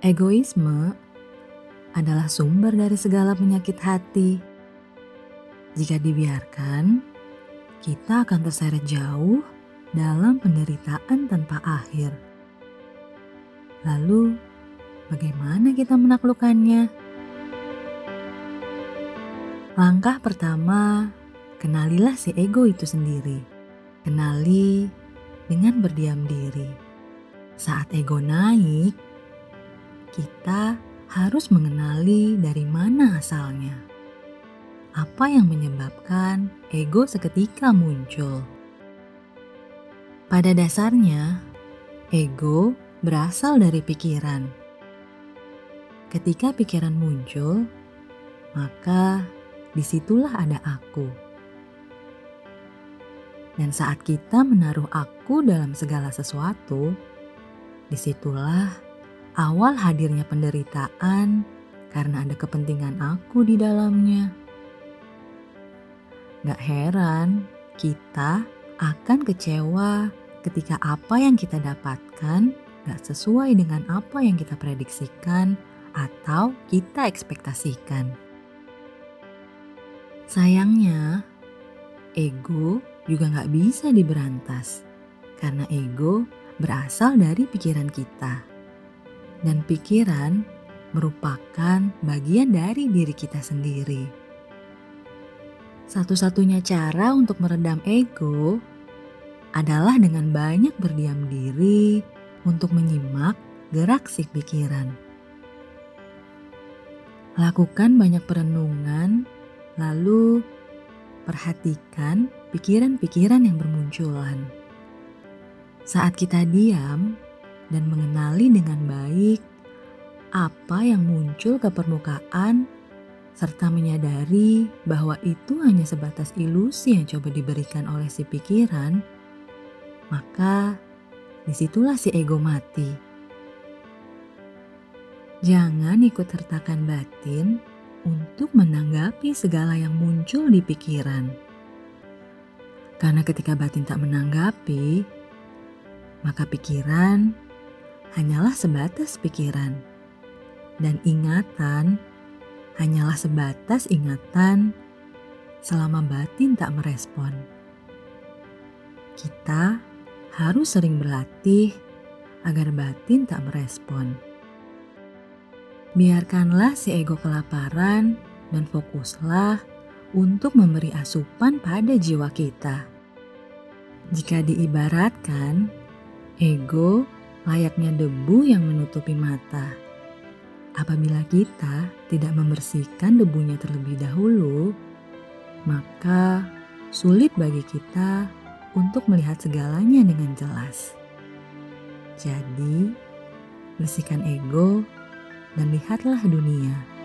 Egoisme adalah sumber dari segala penyakit hati. Jika dibiarkan, kita akan terseret jauh dalam penderitaan tanpa akhir. Lalu, bagaimana kita menaklukkannya? Langkah pertama, kenalilah si ego itu sendiri. Kenali dengan berdiam diri. Saat ego naik, kita harus mengenali dari mana asalnya. Apa yang menyebabkan ego seketika muncul? Pada dasarnya, ego berasal dari pikiran. Ketika pikiran muncul, maka di situlah ada aku. Dan saat kita menaruh aku dalam segala sesuatu, di situlah awal hadirnya penderitaan karena ada kepentingan aku di dalamnya. Gak heran kita akan kecewa ketika apa yang kita dapatkan gak sesuai dengan apa yang kita prediksikan atau kita ekspektasikan. Sayangnya, ego juga gak bisa diberantas karena ego berasal dari pikiran kita dan pikiran merupakan bagian dari diri kita sendiri. Satu-satunya cara untuk meredam ego adalah dengan banyak berdiam diri untuk menyimak gerak si pikiran. Lakukan banyak perenungan, lalu perhatikan pikiran-pikiran yang bermunculan. Saat kita diam, dan mengenali dengan baik apa yang muncul ke permukaan, serta menyadari bahwa itu hanya sebatas ilusi yang coba diberikan oleh si pikiran, maka di situlah si ego mati. Jangan ikut sertakan batin untuk menanggapi segala yang muncul di pikiran. Karena ketika batin tak menanggapi, maka pikiran hanyalah sebatas pikiran, dan ingatan hanyalah sebatas ingatan selama batin tak merespon. Kita harus sering berlatih agar batin tak merespon. Biarkanlah si ego kelaparan dan fokuslah untuk memberi asupan pada jiwa kita. Jika diibaratkan, ego layaknya debu yang menutupi mata. Apabila kita tidak membersihkan debunya terlebih dahulu, maka sulit bagi kita untuk melihat segalanya dengan jelas. Jadi, bersihkan ego dan lihatlah dunia